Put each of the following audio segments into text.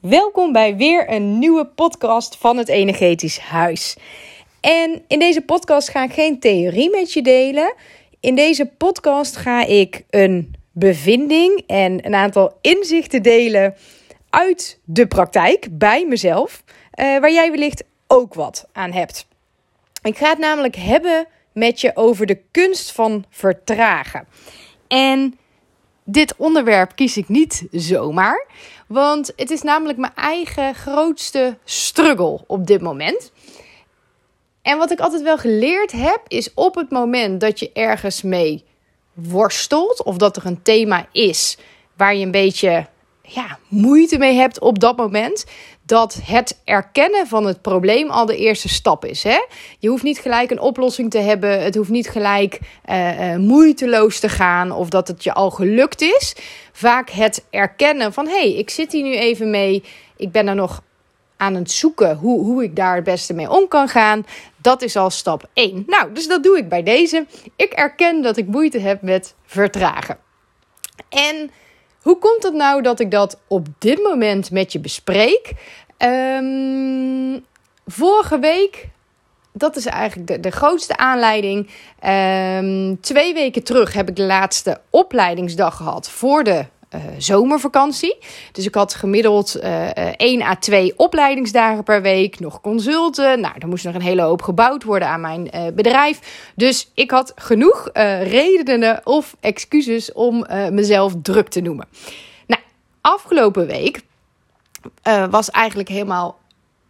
Welkom bij weer een nieuwe podcast van het Energetisch Huis. En in deze podcast ga ik geen theorie met je delen. In deze podcast ga ik een bevinding en een aantal inzichten delen uit de praktijk bij mezelf, uh, waar jij wellicht ook wat aan hebt. Ik ga het namelijk hebben met je over de kunst van vertragen. En dit onderwerp kies ik niet zomaar, want het is namelijk mijn eigen grootste struggle op dit moment. En wat ik altijd wel geleerd heb, is op het moment dat je ergens mee worstelt, of dat er een thema is waar je een beetje ja, moeite mee hebt op dat moment, dat het erkennen van het probleem al de eerste stap is. Hè? Je hoeft niet gelijk een oplossing te hebben. Het hoeft niet gelijk uh, uh, moeiteloos te gaan of dat het je al gelukt is. Vaak het erkennen van hey, ik zit hier nu even mee. Ik ben er nog aan het zoeken hoe, hoe ik daar het beste mee om kan gaan. Dat is al stap 1. Nou, dus dat doe ik bij deze. Ik erken dat ik moeite heb met vertragen. En hoe komt het nou dat ik dat op dit moment met je bespreek? Um, vorige week, dat is eigenlijk de, de grootste aanleiding. Um, twee weken terug heb ik de laatste opleidingsdag gehad voor de uh, zomervakantie. Dus ik had gemiddeld uh, uh, 1 à 2 opleidingsdagen per week, nog consulten. Nou, er moest nog een hele hoop gebouwd worden aan mijn uh, bedrijf. Dus ik had genoeg redenen of excuses om mezelf druk te noemen. Nou, afgelopen week was eigenlijk helemaal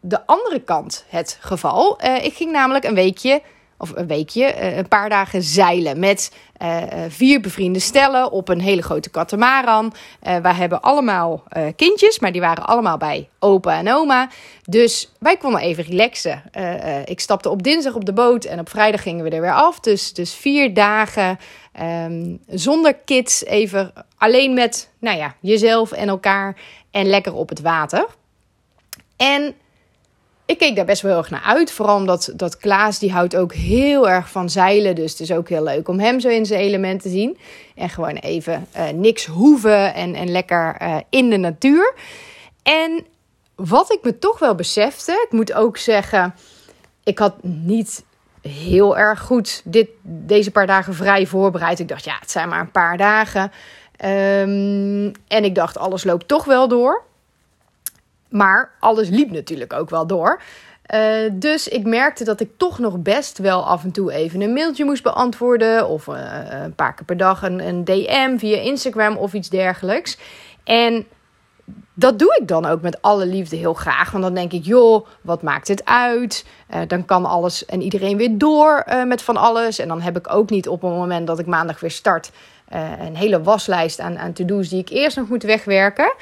de andere kant het geval. ik ging namelijk een weekje of een weekje, een paar dagen zeilen met uh, vier bevriende stellen op een hele grote katamaran. Uh, wij hebben allemaal kindjes, maar die waren allemaal bij opa en oma. Dus wij konden even relaxen. ik stapte op dinsdag op de boot en op vrijdag gingen we er weer af. Dus, dus vier dagen um, zonder kids, even alleen met nou ja, jezelf en elkaar en lekker op het water. En ik keek daar best wel erg naar uit. Vooral omdat dat Klaas, die houdt ook heel erg van zeilen. Dus het is ook heel leuk om hem zo in zijn element te zien. En gewoon even uh, niks hoeven en, en lekker uh, in de natuur. En wat ik me toch wel besefte, ik moet ook zeggen, ik had niet heel erg goed dit, deze paar dagen vrij voorbereid. Ik dacht, ja, het zijn maar een paar dagen. Um, en ik dacht, alles loopt toch wel door. Maar alles liep natuurlijk ook wel door. Uh, dus ik merkte dat ik toch nog best wel af en toe even een mailtje moest beantwoorden. Of uh, een paar keer per dag een, een DM via Instagram of iets dergelijks. En dat doe ik dan ook met alle liefde heel graag. Want dan denk ik, joh, wat maakt het uit? Uh, dan kan alles en iedereen weer door met van alles. En dan heb ik ook niet op het moment dat ik maandag weer start... een hele waslijst aan, aan to-do's die ik eerst nog moet wegwerken.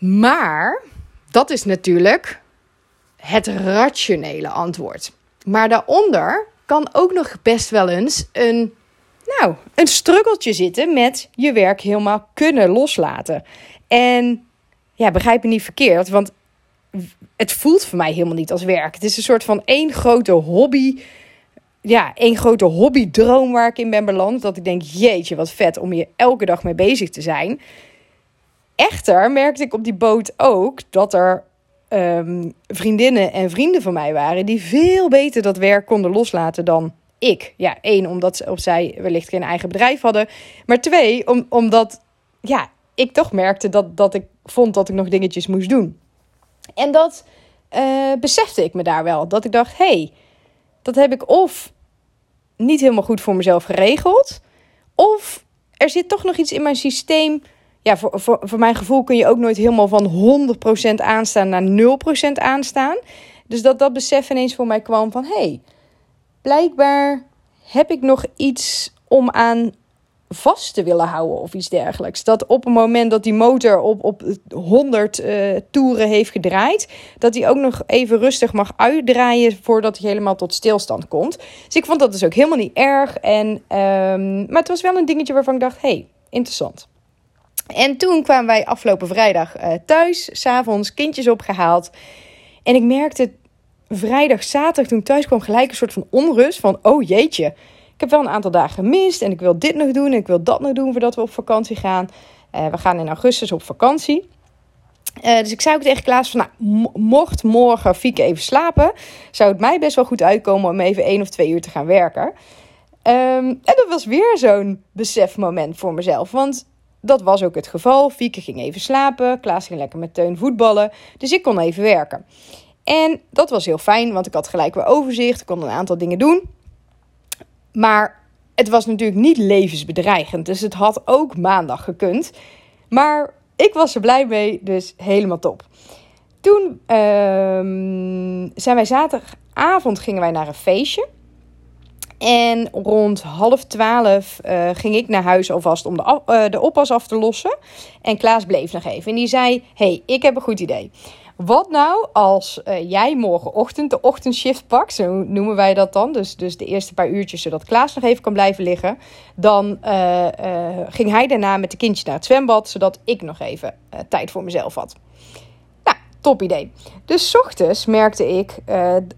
Maar dat is natuurlijk het rationele antwoord. Maar daaronder kan ook nog best wel eens een, nou, een struggeltje zitten met je werk helemaal kunnen loslaten. En ja, begrijp me niet verkeerd, want het voelt voor mij helemaal niet als werk. Het is een soort van één grote hobby. Ja, één grote hobbydroom waar ik in ben beland. Dat ik denk, jeetje, wat vet om hier elke dag mee bezig te zijn. Echter merkte ik op die boot ook dat er um, vriendinnen en vrienden van mij waren die veel beter dat werk konden loslaten dan ik. Ja, één, omdat of zij wellicht geen eigen bedrijf hadden. Maar twee, om, omdat ja, ik toch merkte dat, dat ik vond dat ik nog dingetjes moest doen. En dat uh, besefte ik me daar wel. Dat ik dacht, hey, dat heb ik of niet helemaal goed voor mezelf geregeld. Of er zit toch nog iets in mijn systeem ja, voor, voor, voor mijn gevoel kun je ook nooit helemaal van 100% aanstaan naar 0% aanstaan. Dus dat dat besef ineens voor mij kwam van... hey, blijkbaar heb ik nog iets om aan vast te willen houden of iets dergelijks. Dat op het moment dat die motor op, op 100 uh, eh, toeren heeft gedraaid, dat hij ook nog even rustig mag uitdraaien voordat hij helemaal tot stilstand komt. Dus ik vond dat dus ook helemaal niet erg. En, um, maar het was wel een dingetje waarvan ik dacht: hey, interessant. En toen kwamen wij afgelopen vrijdag uh, thuis, s'avonds kindjes opgehaald. En ik merkte vrijdag, zaterdag toen thuis kwam gelijk een soort van onrust van, oh jeetje, ik heb wel een aantal dagen gemist en ik wil dit nog doen en ik wil dat nog doen voordat we op vakantie gaan. Uh, we gaan in augustus op vakantie. Uh, dus ik zei ook tegen Klaas van, nou, mocht morgen Fieke even slapen, zou het mij best wel goed uitkomen om even één of twee uur te gaan werken. Um, en dat was weer zo'n besefmoment voor mezelf. Want dat was ook het geval. Fieke ging even slapen. Klaas ging lekker met Teun voetballen. Dus ik kon even werken. En dat was heel fijn, want ik had gelijk weer overzicht. Ik kon een aantal dingen doen. Maar het was natuurlijk niet levensbedreigend. Dus het had ook maandag gekund. Maar ik was er blij mee, dus helemaal top. Toen uh, zijn wij zaterdagavond gingen wij naar een feestje. En rond half twaalf uh, ging ik naar huis alvast om de, uh, de oppas af te lossen. En Klaas bleef nog even. En die zei: hey, ik heb een goed idee. Wat nou als uh, jij morgenochtend de ochtendshift pakt, zo noemen wij dat dan, dus, dus de eerste paar uurtjes, zodat Klaas nog even kan blijven liggen. Dan ging hij daarna met de kindje naar het zwembad, zodat ik nog even tijd voor mezelf had. Top idee. Dus ochtends merkte ik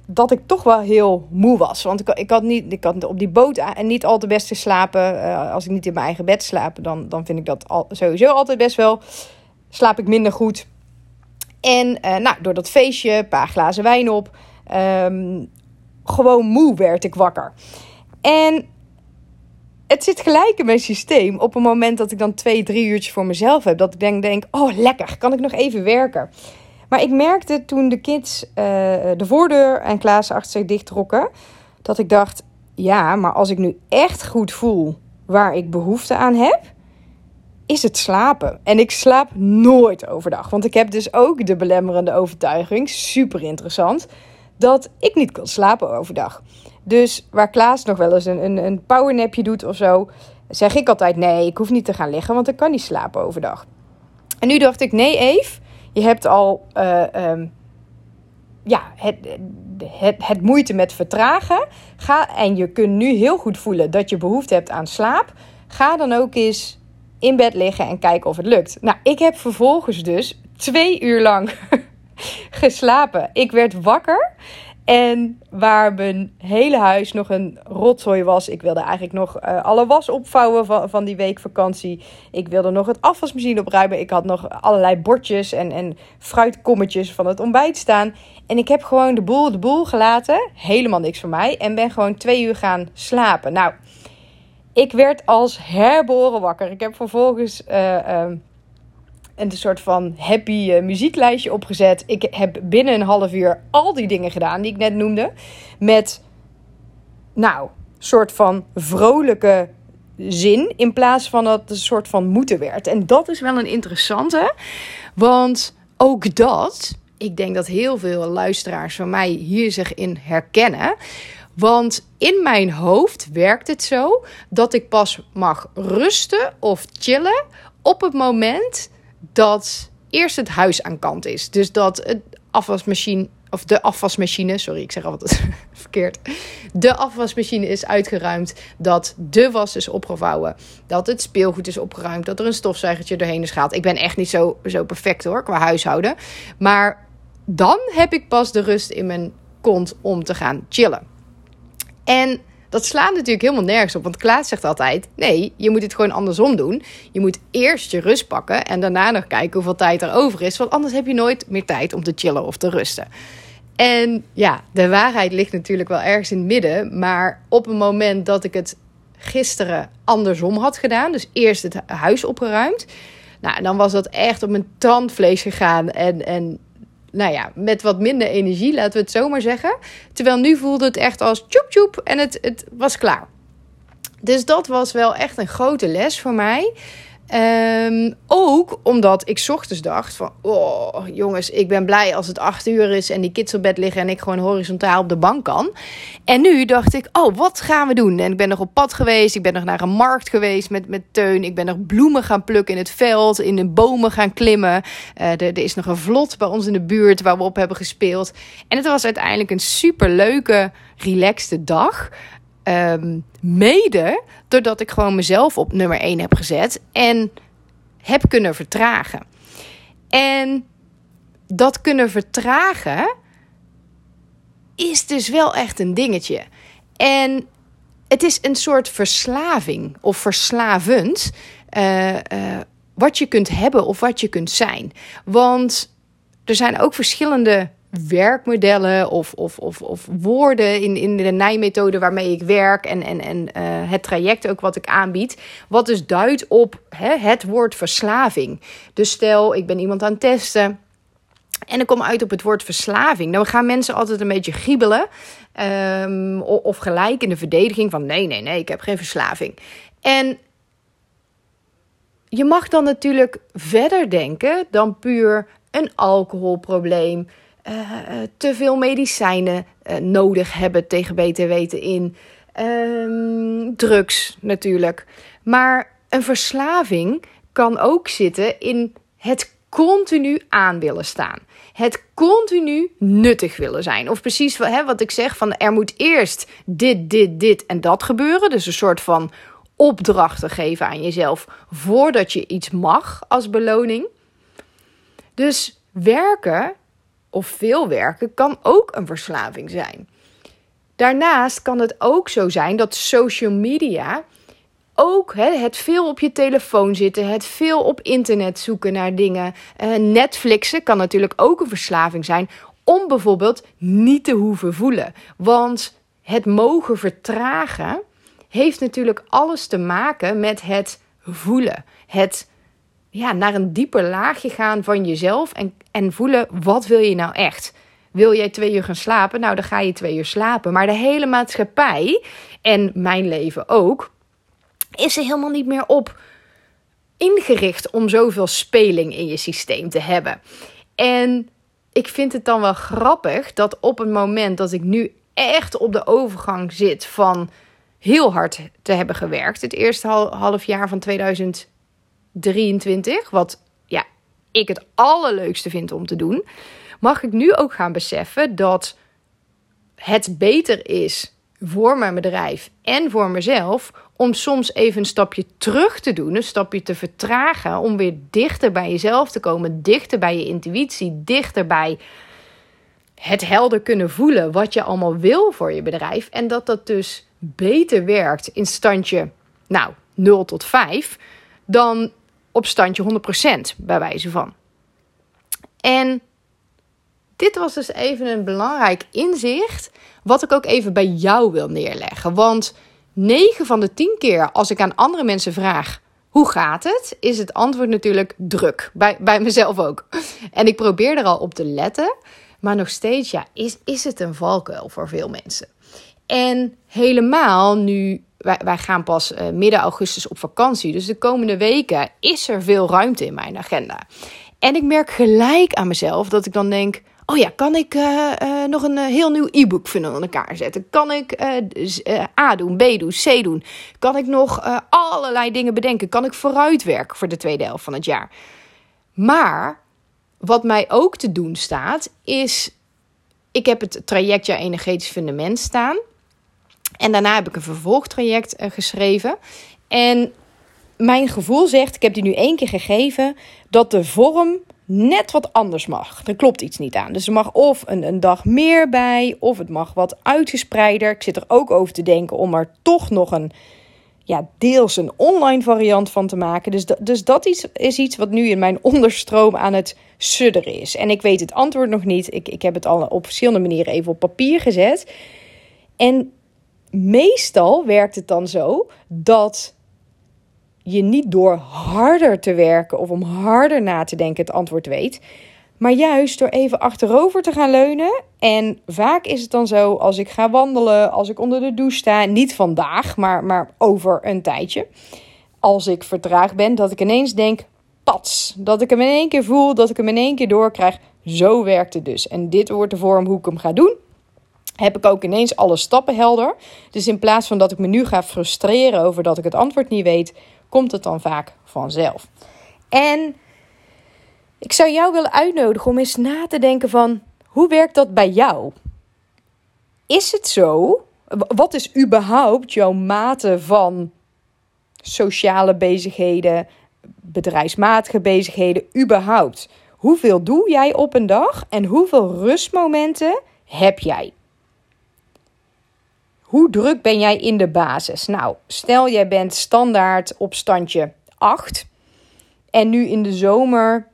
dat ik toch wel heel moe was. Want ik, ik, had niet, ik had op die boot en niet al te best te slapen. als ik niet in mijn eigen bed slaap, dan, dan vind ik dat al, sowieso altijd best wel. Slaap ik minder goed en uh, nou, door dat feestje, een paar glazen wijn op, um, gewoon moe werd ik wakker. En het zit gelijk in mijn systeem op een moment dat ik dan twee, drie uurtjes voor mezelf heb. Dat ik denk, denk oh lekker, kan ik nog even werken. Maar ik merkte toen de kids uh, de voordeur en Klaas achter zich dicht trokken, dat ik dacht, ja, maar als ik nu echt goed voel waar ik behoefte aan heb, is het slapen. En ik slaap nooit overdag. Want ik heb dus ook de belemmerende overtuiging, super interessant, dat ik niet kan slapen overdag. Dus waar Klaas nog wel eens een, een, een powernapje doet of zo, zeg ik altijd: nee, ik hoef niet te gaan liggen, want ik kan niet slapen overdag. En nu dacht ik: nee, Eve, je hebt al uh, um, ja, het, het, het moeite met vertragen. Ga, en je kunt nu heel goed voelen dat je behoefte hebt aan slaap. Ga dan ook eens in bed liggen en kijken of het lukt. Nou, ik heb vervolgens dus twee uur lang geslapen. Ik werd wakker. En waar mijn hele huis nog een rotzooi was. Ik wilde eigenlijk nog uh, alle was opvouwen van, van die week vakantie. Ik wilde nog het afwasmachine opruimen. Ik had nog allerlei bordjes en, en fruitkommetjes van het ontbijt staan. En ik heb gewoon de boel de boel gelaten. Helemaal niks voor mij. En ben gewoon twee uur gaan slapen. Nou, ik werd als herboren wakker. Ik heb vervolgens uh, een soort van happy uh, muzieklijstje opgezet. Ik heb binnen een half uur al die dingen gedaan die ik net noemde. Met, nou, soort van vrolijke zin. In plaats van dat het een soort van moeten werd. En dat is wel een interessante. Want ook dat, ik denk dat heel veel luisteraars van mij hier zich in herkennen. Want in mijn hoofd werkt het zo dat ik pas mag rusten of chillen op het moment dat eerst het huis aan kant is. Dus dat het afwasmachine of de afwasmachine, sorry, ik zeg altijd verkeerd. De afwasmachine is uitgeruimd, dat de was is opgevouwen, dat het speelgoed is opgeruimd, dat er een stofzuigertje doorheen is gehaald. Ik ben echt niet zo, zo perfect hoor, qua huishouden. Maar dan heb ik pas de rust in mijn kont om te gaan chillen. En dat slaat natuurlijk helemaal nergens op. Want Klaas zegt altijd: nee, je moet het gewoon andersom doen. Je moet eerst je rust pakken en daarna nog kijken hoeveel tijd er over is. Want anders heb je nooit meer tijd om te chillen of te rusten. En ja, de waarheid ligt natuurlijk wel ergens in het midden. Maar op het moment dat ik het gisteren andersom had gedaan, dus eerst het huis opgeruimd. Nou, dan was dat echt op mijn tandvlees gegaan. En, en nou ja, met wat minder energie, laten we het zo maar zeggen. Terwijl nu voelde het echt als tjoep tjoep en het, het was klaar. Dus dat was wel echt een grote les voor mij. Um, ook omdat ik ochtends dacht van... Oh, jongens, ik ben blij als het acht uur is... en die kids op bed liggen en ik gewoon horizontaal op de bank kan. En nu dacht ik, oh, wat gaan we doen? En ik ben nog op pad geweest. Ik ben nog naar een markt geweest met, met Teun. Ik ben nog bloemen gaan plukken in het veld. In de bomen gaan klimmen. Er, er is nog een vlot bij ons in de buurt waar we op hebben gespeeld. En het was uiteindelijk een super leuke, relaxte dag. Um, mede doordat ik gewoon mezelf op nummer 1 heb gezet en heb kunnen vertragen. En dat kunnen vertragen is dus wel echt een dingetje. En het is een soort verslaving of verslavend. Uh, uh, wat je kunt hebben of wat je kunt zijn. Want er zijn ook verschillende werkmodellen of, of, of, of woorden in, in de nijmethode waarmee ik werk en, en, en uh, het traject ook wat ik aanbied, wat dus duidt op hè, het woord verslaving. Dus stel, ik ben iemand aan het testen en ik kom uit op het woord verslaving. Dan gaan mensen altijd een beetje giebelen um, of gelijk in de verdediging van nee, nee, nee, ik heb geen verslaving. En je mag dan natuurlijk verder denken dan puur een alcoholprobleem, uh, te veel medicijnen uh, nodig hebben tegen beter weten in, um, drugs natuurlijk. Maar een verslaving kan ook zitten in het continu aan willen staan. Het continu nuttig willen zijn. Of precies hè, wat ik zeg: van er moet eerst dit, dit, dit en dat gebeuren. Dus een soort van opdrachten geven aan jezelf voordat je iets mag als beloning. Dus werken of veel werken kan ook een verslaving zijn. Daarnaast kan het ook zo zijn dat social media ook hè, het veel op je telefoon zitten, het veel op internet zoeken naar dingen. Uh, Netflixen kan natuurlijk ook een verslaving zijn om bijvoorbeeld niet te hoeven voelen. Want het mogen vertragen heeft natuurlijk alles te maken met het voelen. Het ja, naar een dieper laagje gaan van jezelf en, en voelen wat wil je nou echt. Wil jij twee uur gaan slapen? Nou, dan ga je twee uur slapen. Maar de hele maatschappij en mijn leven ook, is er helemaal niet meer op ingericht om zoveel speling in je systeem te hebben. En ik vind het dan wel grappig dat op het moment dat ik nu echt op de overgang zit van heel hard te hebben gewerkt, het eerste half jaar van 2023, wat ja, ik het allerleukste vind om te doen, mag ik nu ook gaan beseffen dat het beter is voor mijn bedrijf en voor mezelf om soms even een stapje terug te doen, een stapje te vertragen, om weer dichter bij jezelf te komen, dichter bij je intuïtie, dichter bij het helder kunnen voelen wat je allemaal wil voor je bedrijf. En dat dat dus beter werkt in standje, nou, 0 tot 5, dan op standje 100% bij wijze van. En dit was dus even een belangrijk inzicht, wat ik ook even bij jou wil neerleggen. Want 9 van de 10 keer als ik aan andere mensen vraag: hoe gaat het? Is het antwoord natuurlijk druk. Bij, bij mezelf ook. En ik probeer er al op te letten. Maar nog steeds, ja, is, is het een valkuil voor veel mensen. En helemaal nu, wij, gaan pas uh, midden augustus op vakantie. Dus de komende weken is er veel ruimte in mijn agenda. En ik merk gelijk aan mezelf dat ik dan denk: Oh ja, kan ik uh, uh, nog een heel nieuw e-book funnel in elkaar zetten? Kan ik A doen, B doen, C doen? Kan ik nog allerlei dingen bedenken? Kan ik vooruitwerken voor de tweede helft van het jaar? Maar wat mij ook te doen staat, is. Ik heb het trajectje energetisch fundament staan. En daarna heb ik een vervolgtraject uh, geschreven. En mijn gevoel zegt, ik heb die nu één keer gegeven, dat de vorm net wat anders mag. Er klopt iets niet aan. Dus er mag of een, een dag meer bij, of het mag wat uitgespreider. Ik zit er ook over te denken om er toch nog een, ja, deels een online variant van te maken. Dus, dus dat is, is iets wat nu in mijn onderstroom aan het sudderen is. En ik weet het antwoord nog niet. Ik, ik heb het al op verschillende manieren even op papier gezet. En meestal werkt het dan zo dat je niet door harder te werken of om harder na te denken het antwoord weet. Maar juist door even achterover te gaan leunen. En vaak is het dan zo als ik ga wandelen, als ik onder de douche sta. Niet vandaag, maar, maar over een tijdje. Als ik vertraagd ben, dat ik ineens denk: pats. Dat ik hem in één keer voel, dat ik hem in één keer doorkrijg. Zo werkt het dus. En dit wordt de vorm hoe ik hem ga doen heb ik ook ineens alle stappen helder. Dus in plaats van dat ik me nu ga frustreren over dat ik het antwoord niet weet, komt het dan vaak vanzelf. En ik zou jou willen uitnodigen om eens na te denken van hoe werkt dat bij jou? Is het zo? Wat is überhaupt jouw mate van sociale bezigheden, bedrijfsmatige bezigheden, überhaupt? Hoeveel doe jij op een dag en hoeveel rustmomenten heb jij? Hoe druk ben jij in de basis? Nou, stel jij bent standaard op standje 8 En nu in de zomer,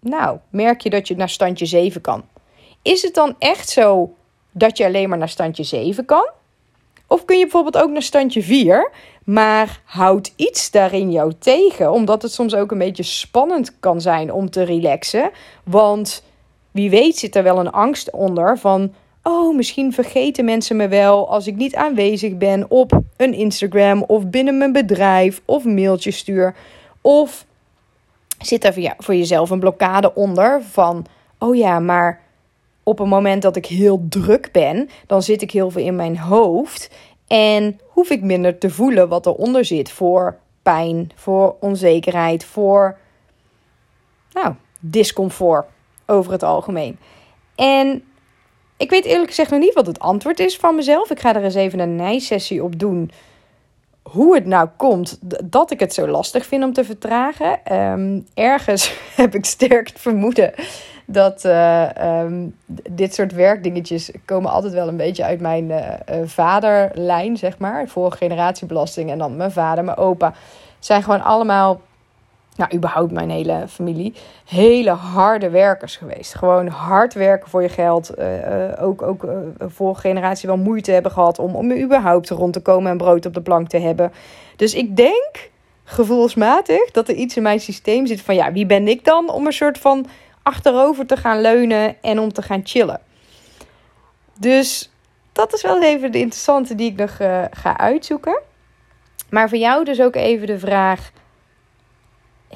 nou, merk je dat je naar standje 7 kan. Is het dan echt zo dat je alleen maar naar standje 7 kan? Of kun je bijvoorbeeld ook naar standje 4, maar houdt iets daarin jou tegen, omdat het soms ook een beetje spannend kan zijn om te relaxen. Want wie weet zit er wel een angst onder van, oh, misschien vergeten mensen me wel als ik niet aanwezig ben op een Instagram of binnen mijn bedrijf of mailtjes stuur. Of zit er voor jezelf een blokkade onder van, oh ja, maar op een moment dat ik heel druk ben, dan zit ik heel veel in mijn hoofd en hoef ik minder te voelen wat eronder zit voor pijn, voor onzekerheid, voor nou, discomfort over het algemeen. En ik weet eerlijk gezegd nog niet wat het antwoord is van mezelf. Ik ga er eens even een nijsessie op doen. Hoe het nou komt dat ik het zo lastig vind om te vertragen. Ehm, ergens heb ik sterk het vermoeden dat uh, um, dit soort werkdingetjes komen altijd wel een beetje uit mijn uh, vaderlijn, zeg maar. Vorige generatiebelasting en dan mijn vader, mijn opa. Zijn gewoon allemaal, nou überhaupt mijn hele familie, hele harde werkers geweest. Gewoon hard werken voor je geld. Uh, ook ook vorige generatie wel moeite hebben gehad om, om überhaupt rond te komen en brood op de plank te hebben. Dus ik denk gevoelsmatig dat er iets in mijn systeem zit van ja, wie ben ik dan om een soort van achterover te gaan leunen en om te gaan chillen. Dus dat is wel even de interessante die ik nog uh, ga uitzoeken. Maar voor jou dus ook even de vraag: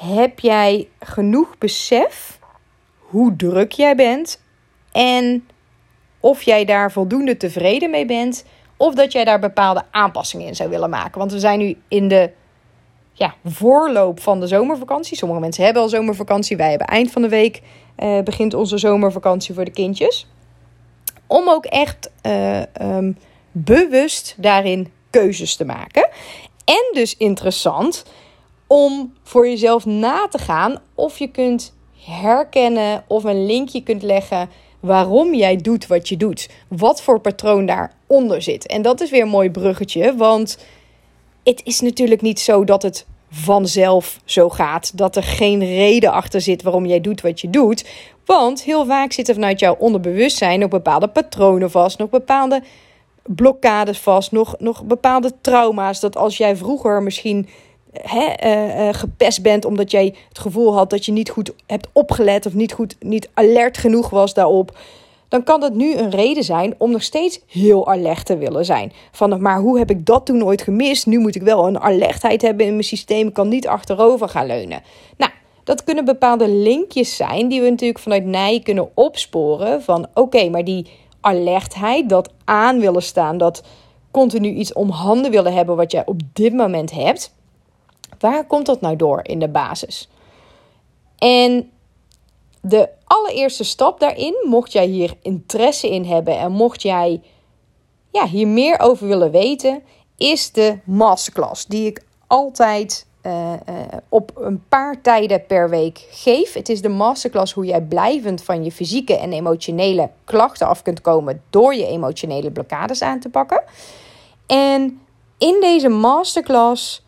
heb jij genoeg besef hoe druk jij bent en of jij daar voldoende tevreden mee bent of dat jij daar bepaalde aanpassingen in zou willen maken? Want we zijn nu in de ja, voorloop van de zomervakantie. Sommige mensen hebben al zomervakantie. Wij hebben eind van de week uh, begint onze zomervakantie voor de kindjes. Om ook echt uh, um, bewust daarin keuzes te maken. En dus interessant om voor jezelf na te gaan of je kunt herkennen of een linkje kunt leggen waarom jij doet wat je doet. Wat voor patroon daaronder zit. En dat is weer een mooi bruggetje, want het is natuurlijk niet zo dat het vanzelf zo gaat. Dat er geen reden achter zit waarom jij doet wat je doet. Want heel vaak zitten vanuit jouw onderbewustzijn nog bepaalde patronen vast, nog bepaalde blokkades vast, nog, nog bepaalde trauma's. Dat als jij vroeger misschien hè, uh, uh, gepest bent omdat jij het gevoel had dat je niet goed hebt opgelet of niet goed, niet alert genoeg was daarop dan kan dat nu een reden zijn om nog steeds heel alert te willen zijn. Van, maar hoe heb ik dat toen ooit gemist? Nu moet ik wel een alertheid hebben in mijn systeem. Ik kan niet achterover gaan leunen. Nou, dat kunnen bepaalde linkjes zijn die we natuurlijk vanuit Nij kunnen opsporen. Van oké, maar die alertheid, dat aan willen staan, dat continu iets om handen willen hebben wat jij op dit moment hebt. Waar komt dat nou door in de basis? En de allereerste stap daarin, mocht jij hier interesse in hebben en mocht jij ja, hier meer over willen weten, is de masterclass die ik altijd uh, uh, op een paar tijden per week geef. Het is de masterclass hoe jij blijvend van je fysieke en emotionele klachten af kunt komen door je emotionele blokkades aan te pakken. En in deze masterclass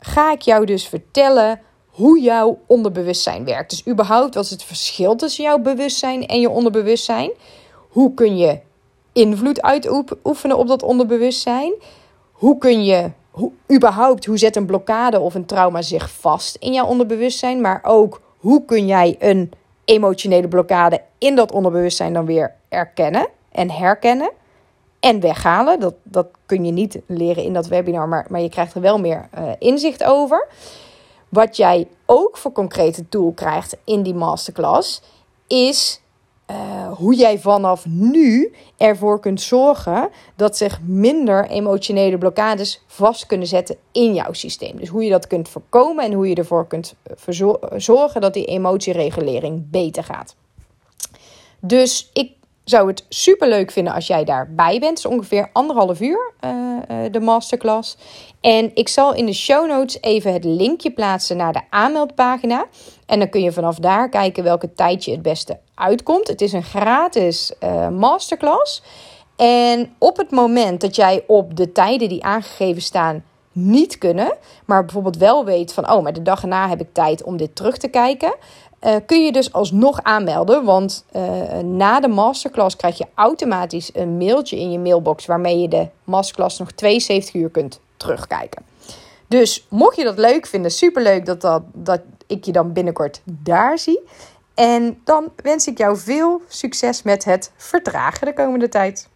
ga ik jou dus vertellen hoe jouw onderbewustzijn werkt. Dus überhaupt wat is het verschil tussen jouw bewustzijn en je onderbewustzijn? Hoe kun je invloed uitoefenen op dat onderbewustzijn? Hoe kun je, hoe, überhaupt, hoe zet een blokkade of een trauma zich vast in jouw onderbewustzijn? Maar ook, hoe kun jij een emotionele blokkade in dat onderbewustzijn dan weer erkennen en herkennen? En weghalen. Dat, dat kun je niet leren in dat webinar, maar, maar je krijgt er wel meer uh, inzicht over. Wat jij ook voor concrete tool krijgt in die masterclass, is uh, hoe jij vanaf nu ervoor kunt zorgen dat zich minder emotionele blokkades vast kunnen zetten in jouw systeem. Dus hoe je dat kunt voorkomen en hoe je ervoor kunt eh, zorgen dat die emotieregulering beter gaat. Dus ik zou het super leuk vinden als jij daarbij bent. Het is ongeveer anderhalf uur uh, uh, de masterclass. En ik zal in de show notes even het linkje plaatsen naar de aanmeldpagina. En dan kun je vanaf daar kijken welke tijd je het beste uitkomt. Het is een gratis uh, masterclass. En op het moment dat jij op de tijden die aangegeven staan niet kunnen, maar bijvoorbeeld wel weet van, oh, maar de dag erna heb ik tijd om dit terug te kijken, uh, kun je dus alsnog aanmelden. Want uh, na de masterclass krijg je automatisch een mailtje in je mailbox waarmee je de masterclass nog 72 uur kunt terugkijken. Dus mocht je dat leuk vinden, superleuk dat, dat, dat ik je dan binnenkort daar zie. En dan wens ik jou veel succes met het vertragen de komende tijd.